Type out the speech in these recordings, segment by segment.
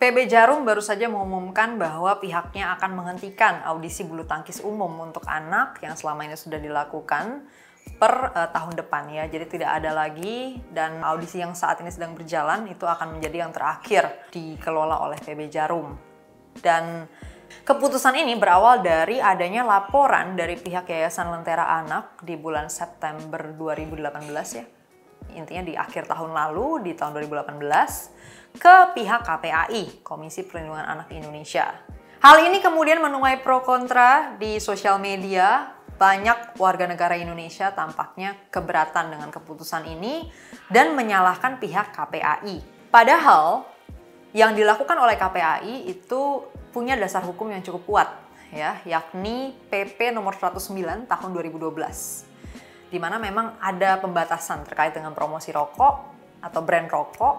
PB Jarum baru saja mengumumkan bahwa pihaknya akan menghentikan audisi bulu tangkis umum untuk anak yang selama ini sudah dilakukan per uh, tahun depan ya. Jadi tidak ada lagi dan audisi yang saat ini sedang berjalan itu akan menjadi yang terakhir dikelola oleh PB Jarum. Dan Keputusan ini berawal dari adanya laporan dari pihak Yayasan Lentera Anak di bulan September 2018 ya. Intinya di akhir tahun lalu, di tahun 2018, ke pihak KPAI, Komisi Perlindungan Anak Indonesia. Hal ini kemudian menuai pro kontra di sosial media. Banyak warga negara Indonesia tampaknya keberatan dengan keputusan ini dan menyalahkan pihak KPAI. Padahal yang dilakukan oleh KPAI itu punya dasar hukum yang cukup kuat ya, yakni PP nomor 109 tahun 2012. Di mana memang ada pembatasan terkait dengan promosi rokok atau brand rokok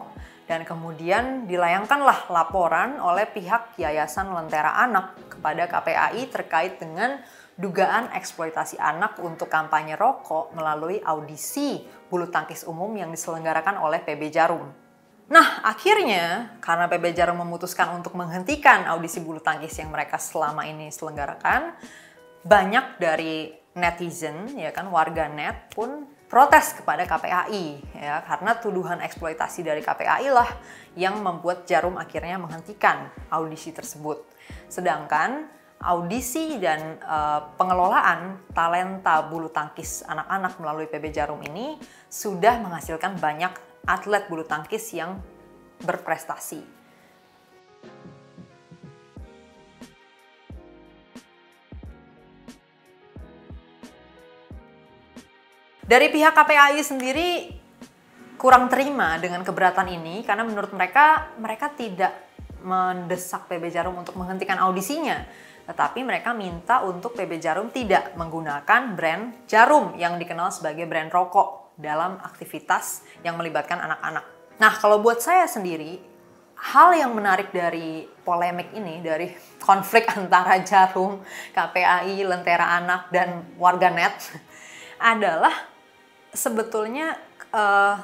dan kemudian dilayangkanlah laporan oleh pihak Yayasan Lentera Anak kepada KPAI terkait dengan dugaan eksploitasi anak untuk kampanye rokok melalui audisi bulu tangkis umum yang diselenggarakan oleh PB Jarum. Nah, akhirnya karena PB Jarum memutuskan untuk menghentikan audisi bulu tangkis yang mereka selama ini selenggarakan, banyak dari netizen ya kan warga net pun protes kepada KPAI ya karena tuduhan eksploitasi dari KPAI lah yang membuat Jarum akhirnya menghentikan audisi tersebut. Sedangkan audisi dan uh, pengelolaan talenta bulu tangkis anak-anak melalui PB Jarum ini sudah menghasilkan banyak atlet bulu tangkis yang berprestasi. Dari pihak KPAI sendiri kurang terima dengan keberatan ini karena menurut mereka mereka tidak mendesak PB Jarum untuk menghentikan audisinya, tetapi mereka minta untuk PB Jarum tidak menggunakan brand Jarum yang dikenal sebagai brand rokok dalam aktivitas yang melibatkan anak-anak. Nah, kalau buat saya sendiri, hal yang menarik dari polemik ini, dari konflik antara Jarum, KPAI, Lentera Anak, dan warganet adalah sebetulnya uh,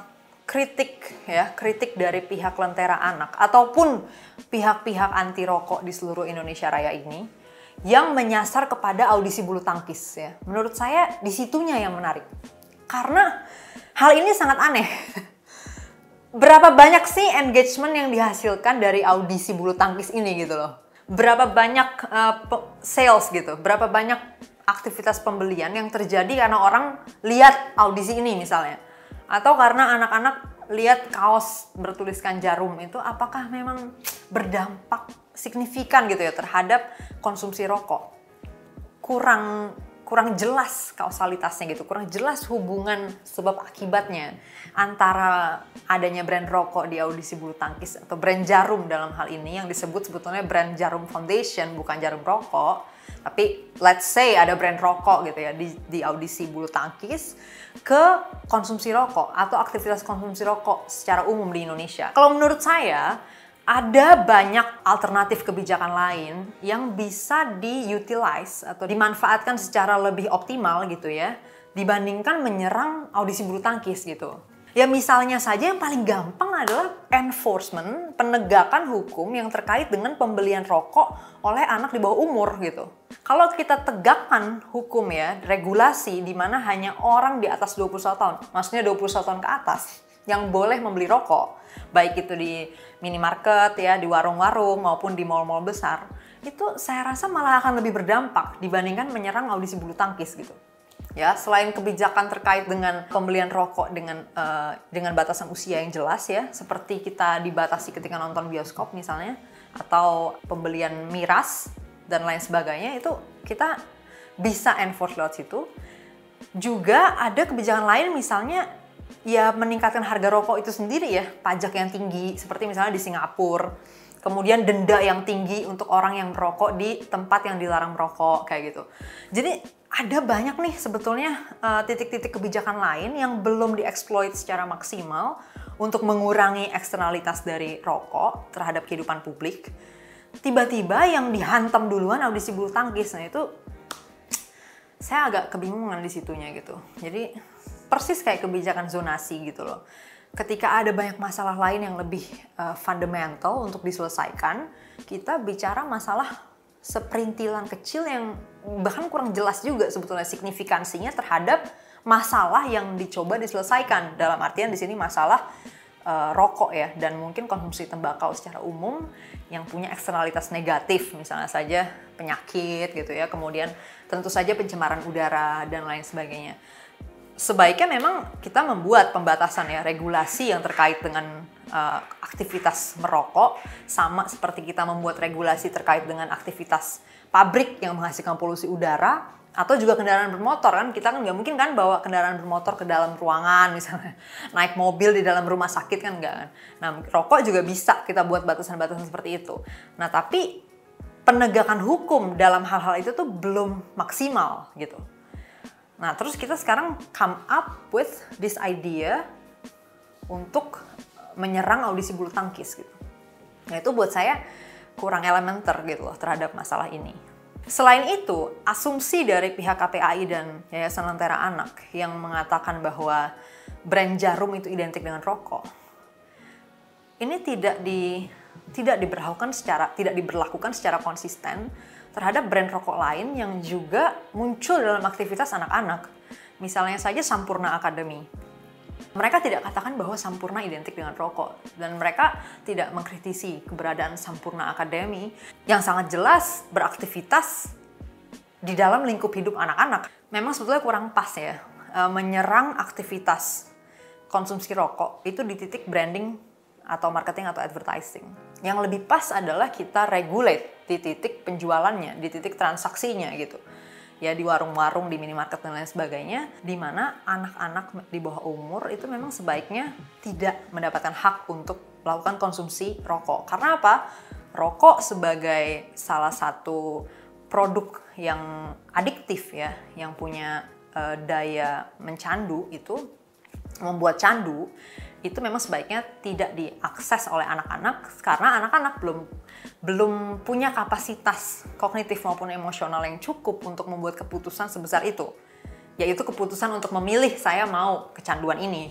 kritik ya, kritik dari pihak Lentera Anak ataupun pihak-pihak anti rokok di seluruh Indonesia Raya ini yang menyasar kepada audisi bulu tangkis ya. Menurut saya di situnya yang menarik. Karena Hal ini sangat aneh. Berapa banyak sih engagement yang dihasilkan dari audisi bulu tangkis ini gitu loh? Berapa banyak uh, sales gitu? Berapa banyak aktivitas pembelian yang terjadi karena orang lihat audisi ini misalnya? Atau karena anak-anak lihat kaos bertuliskan jarum itu apakah memang berdampak signifikan gitu ya terhadap konsumsi rokok? Kurang kurang jelas kausalitasnya gitu, kurang jelas hubungan sebab akibatnya antara adanya brand rokok di audisi bulu tangkis atau brand jarum dalam hal ini yang disebut sebetulnya brand jarum foundation bukan jarum rokok, tapi let's say ada brand rokok gitu ya di, di audisi bulu tangkis ke konsumsi rokok atau aktivitas konsumsi rokok secara umum di Indonesia. Kalau menurut saya ada banyak alternatif kebijakan lain yang bisa diutilize atau dimanfaatkan secara lebih optimal gitu ya dibandingkan menyerang audisi bulu tangkis gitu. Ya misalnya saja yang paling gampang adalah enforcement, penegakan hukum yang terkait dengan pembelian rokok oleh anak di bawah umur gitu. Kalau kita tegakkan hukum ya, regulasi di mana hanya orang di atas 21 tahun, maksudnya 21 tahun ke atas, yang boleh membeli rokok, baik itu di minimarket ya, di warung-warung maupun di mall-mall besar, itu saya rasa malah akan lebih berdampak dibandingkan menyerang audisi bulu tangkis gitu. Ya, selain kebijakan terkait dengan pembelian rokok dengan uh, dengan batasan usia yang jelas ya, seperti kita dibatasi ketika nonton bioskop misalnya, atau pembelian miras dan lain sebagainya itu kita bisa enforce lewat situ. Juga ada kebijakan lain misalnya ya meningkatkan harga rokok itu sendiri ya, pajak yang tinggi seperti misalnya di Singapura. Kemudian denda yang tinggi untuk orang yang merokok di tempat yang dilarang merokok kayak gitu. Jadi ada banyak nih sebetulnya eh, titik-titik uh, kebijakan lain yang belum dieksploit secara maksimal untuk mengurangi eksternalitas dari rokok terhadap kehidupan publik. Tiba-tiba yang dihantam duluan audisi bulu tangkis, nah itu saya agak kebingungan di situnya gitu. Jadi persis kayak kebijakan zonasi gitu loh. ketika ada banyak masalah lain yang lebih uh, fundamental untuk diselesaikan, kita bicara masalah seperintilan kecil yang bahkan kurang jelas juga sebetulnya signifikansinya terhadap masalah yang dicoba diselesaikan. Dalam artian di sini masalah uh, rokok ya dan mungkin konsumsi tembakau secara umum yang punya eksternalitas negatif misalnya saja penyakit gitu ya kemudian tentu saja pencemaran udara dan lain sebagainya sebaiknya memang kita membuat pembatasan ya regulasi yang terkait dengan uh, aktivitas merokok sama seperti kita membuat regulasi terkait dengan aktivitas pabrik yang menghasilkan polusi udara atau juga kendaraan bermotor kan. Kita kan nggak mungkin kan bawa kendaraan bermotor ke dalam ruangan misalnya naik mobil di dalam rumah sakit kan nggak kan. Nah rokok juga bisa kita buat batasan-batasan seperti itu. Nah tapi penegakan hukum dalam hal-hal itu tuh belum maksimal gitu nah terus kita sekarang come up with this idea untuk menyerang audisi bulu tangkis gitu. Nah itu buat saya kurang elementer gitu loh terhadap masalah ini. Selain itu, asumsi dari pihak KPAI dan Yayasan Lentera Anak yang mengatakan bahwa brand jarum itu identik dengan rokok, ini tidak di tidak diberlakukan secara tidak diberlakukan secara konsisten terhadap brand rokok lain yang juga muncul dalam aktivitas anak-anak. Misalnya saja Sampurna Academy mereka tidak katakan bahwa Sampurna identik dengan rokok dan mereka tidak mengkritisi keberadaan Sampurna Akademi yang sangat jelas beraktivitas di dalam lingkup hidup anak-anak. Memang sebetulnya kurang pas ya e, menyerang aktivitas konsumsi rokok itu di titik branding atau marketing atau advertising. Yang lebih pas adalah kita regulate di titik penjualannya, di titik transaksinya gitu ya di warung-warung, di minimarket dan lain sebagainya, di mana anak-anak di bawah umur itu memang sebaiknya tidak mendapatkan hak untuk melakukan konsumsi rokok. Karena apa? Rokok sebagai salah satu produk yang adiktif ya, yang punya uh, daya mencandu itu membuat candu itu memang sebaiknya tidak diakses oleh anak-anak karena anak-anak belum belum punya kapasitas kognitif maupun emosional yang cukup untuk membuat keputusan sebesar itu. Yaitu keputusan untuk memilih saya mau kecanduan ini.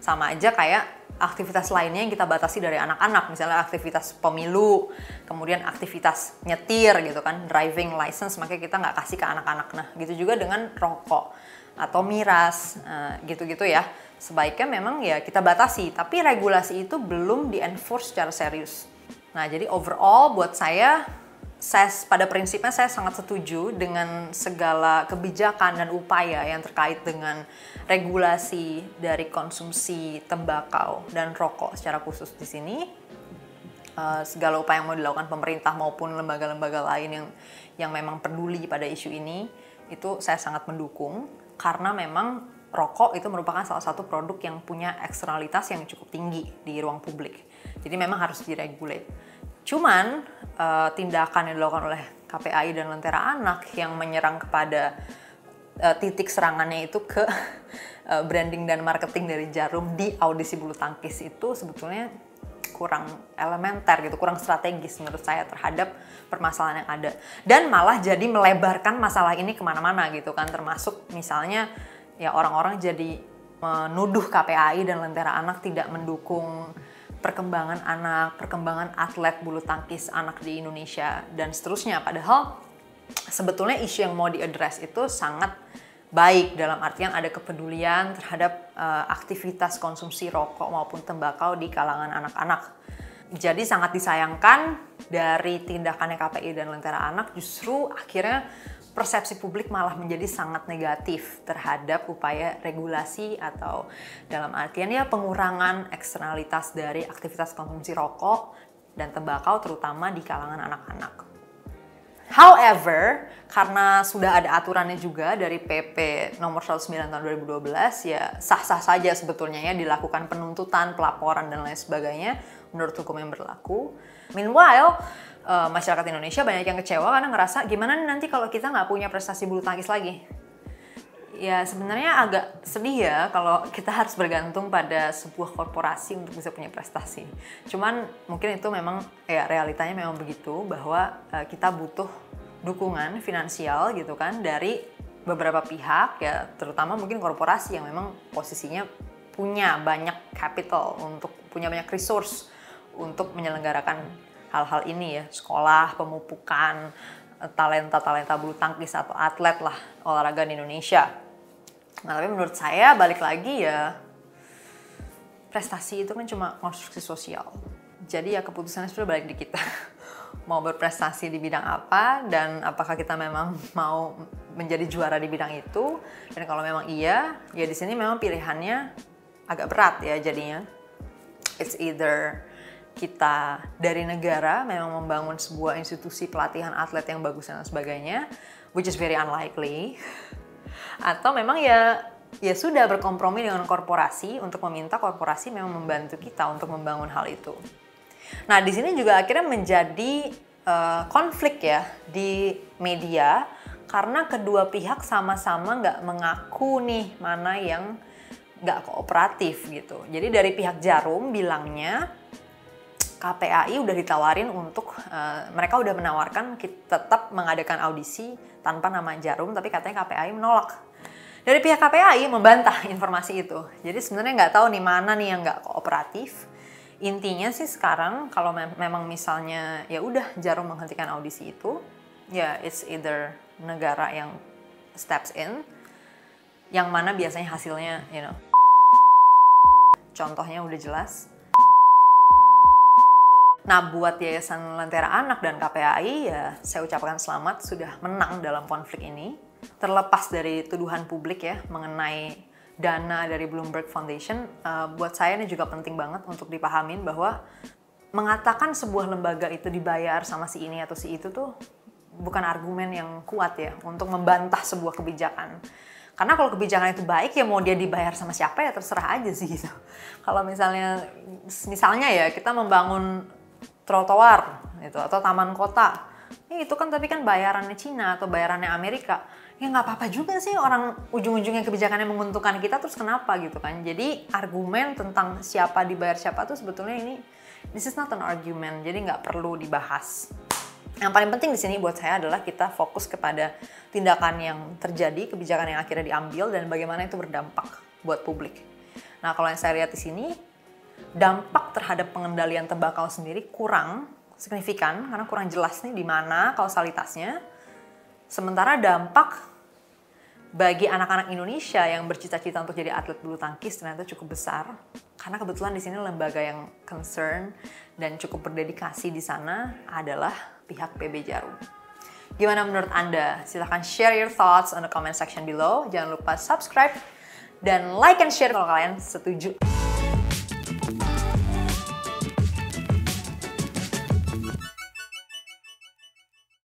Sama aja kayak aktivitas lainnya yang kita batasi dari anak-anak. Misalnya aktivitas pemilu kemudian aktivitas nyetir gitu kan driving license makanya kita nggak kasih ke anak-anak. Nah gitu juga dengan rokok atau miras eh, gitu-gitu ya sebaiknya memang ya kita batasi tapi regulasi itu belum di enforce secara serius. Nah jadi overall buat saya saya pada prinsipnya saya sangat setuju dengan segala kebijakan dan upaya yang terkait dengan regulasi dari konsumsi tembakau dan rokok secara khusus di sini. Uh, segala upaya yang mau dilakukan pemerintah maupun lembaga-lembaga lain yang yang memang peduli pada isu ini itu saya sangat mendukung. Karena memang rokok itu merupakan salah satu produk yang punya eksternalitas yang cukup tinggi di ruang publik. Jadi memang harus diregulate. Cuman uh, tindakan yang dilakukan oleh KPAI dan Lentera Anak yang menyerang kepada uh, titik serangannya itu ke uh, branding dan marketing dari Jarum di audisi bulu tangkis itu sebetulnya kurang elementer gitu, kurang strategis menurut saya terhadap permasalahan yang ada. Dan malah jadi melebarkan masalah ini ke mana-mana gitu kan, termasuk misalnya ya orang-orang jadi menuduh KPAI dan Lentera Anak tidak mendukung perkembangan anak, perkembangan atlet bulu tangkis anak di Indonesia dan seterusnya. Padahal sebetulnya isu yang mau diadres itu sangat baik dalam artian ada kepedulian terhadap uh, aktivitas konsumsi rokok maupun tembakau di kalangan anak-anak. Jadi sangat disayangkan dari tindakannya KPI dan Lentera Anak justru akhirnya persepsi publik malah menjadi sangat negatif terhadap upaya regulasi atau dalam artian ya pengurangan eksternalitas dari aktivitas konsumsi rokok dan tembakau terutama di kalangan anak-anak. However, karena sudah ada aturannya juga dari PP nomor 109 tahun 2012 ya sah-sah saja sebetulnya ya dilakukan penuntutan, pelaporan dan lain sebagainya menurut hukum yang berlaku. Meanwhile, uh, masyarakat Indonesia banyak yang kecewa karena ngerasa gimana nanti kalau kita nggak punya prestasi bulu tangkis lagi. Ya sebenarnya agak sedih ya kalau kita harus bergantung pada sebuah korporasi untuk bisa punya prestasi. Cuman mungkin itu memang ya realitanya memang begitu bahwa uh, kita butuh dukungan finansial gitu kan dari beberapa pihak ya terutama mungkin korporasi yang memang posisinya punya banyak capital, untuk punya banyak resource untuk menyelenggarakan hal-hal ini ya, sekolah, pemupukan, talenta-talenta bulu tangkis atau atlet lah olahraga di Indonesia. Nah, tapi menurut saya balik lagi ya prestasi itu kan cuma konstruksi sosial. Jadi ya keputusannya sudah balik di kita. mau berprestasi di bidang apa dan apakah kita memang mau menjadi juara di bidang itu dan kalau memang iya ya di sini memang pilihannya agak berat ya jadinya it's either kita dari negara memang membangun sebuah institusi pelatihan atlet yang bagus dan sebagainya which is very unlikely atau memang ya ya sudah berkompromi dengan korporasi untuk meminta korporasi memang membantu kita untuk membangun hal itu. Nah, di sini juga akhirnya menjadi uh, konflik ya di media karena kedua pihak sama-sama nggak mengaku nih mana yang nggak kooperatif gitu. Jadi dari pihak Jarum bilangnya KPAI udah ditawarin untuk uh, mereka udah menawarkan kita tetap mengadakan audisi tanpa nama Jarum, tapi katanya KPAI menolak. Dari pihak KPAI membantah informasi itu. Jadi sebenarnya nggak tahu nih mana nih yang nggak kooperatif intinya sih sekarang kalau me memang misalnya ya udah jarum menghentikan audisi itu ya it's either negara yang steps in yang mana biasanya hasilnya you know contohnya udah jelas Nah, buat Yayasan Lentera Anak dan KPAI ya saya ucapkan selamat sudah menang dalam konflik ini. Terlepas dari tuduhan publik ya mengenai dana dari Bloomberg Foundation, uh, buat saya ini juga penting banget untuk dipahamin bahwa mengatakan sebuah lembaga itu dibayar sama si ini atau si itu tuh bukan argumen yang kuat ya untuk membantah sebuah kebijakan. Karena kalau kebijakan itu baik ya mau dia dibayar sama siapa ya terserah aja sih gitu. Kalau misalnya misalnya ya kita membangun trotoar gitu atau taman kota, ya itu kan tapi kan bayarannya Cina atau bayarannya Amerika. Ya nggak apa-apa juga sih orang ujung-ujungnya kebijakannya menguntungkan kita terus kenapa gitu kan. Jadi argumen tentang siapa dibayar siapa tuh sebetulnya ini this is not an argument jadi nggak perlu dibahas. Yang paling penting di sini buat saya adalah kita fokus kepada tindakan yang terjadi kebijakan yang akhirnya diambil dan bagaimana itu berdampak buat publik. Nah kalau yang saya lihat di sini dampak terhadap pengendalian tembakau sendiri kurang signifikan karena kurang jelas nih di mana kausalitasnya Sementara dampak bagi anak-anak Indonesia yang bercita-cita untuk jadi atlet bulu tangkis ternyata cukup besar karena kebetulan di sini lembaga yang concern dan cukup berdedikasi di sana adalah pihak PB Jarum. Gimana menurut Anda? Silahkan share your thoughts on the comment section below. Jangan lupa subscribe dan like and share kalau kalian setuju.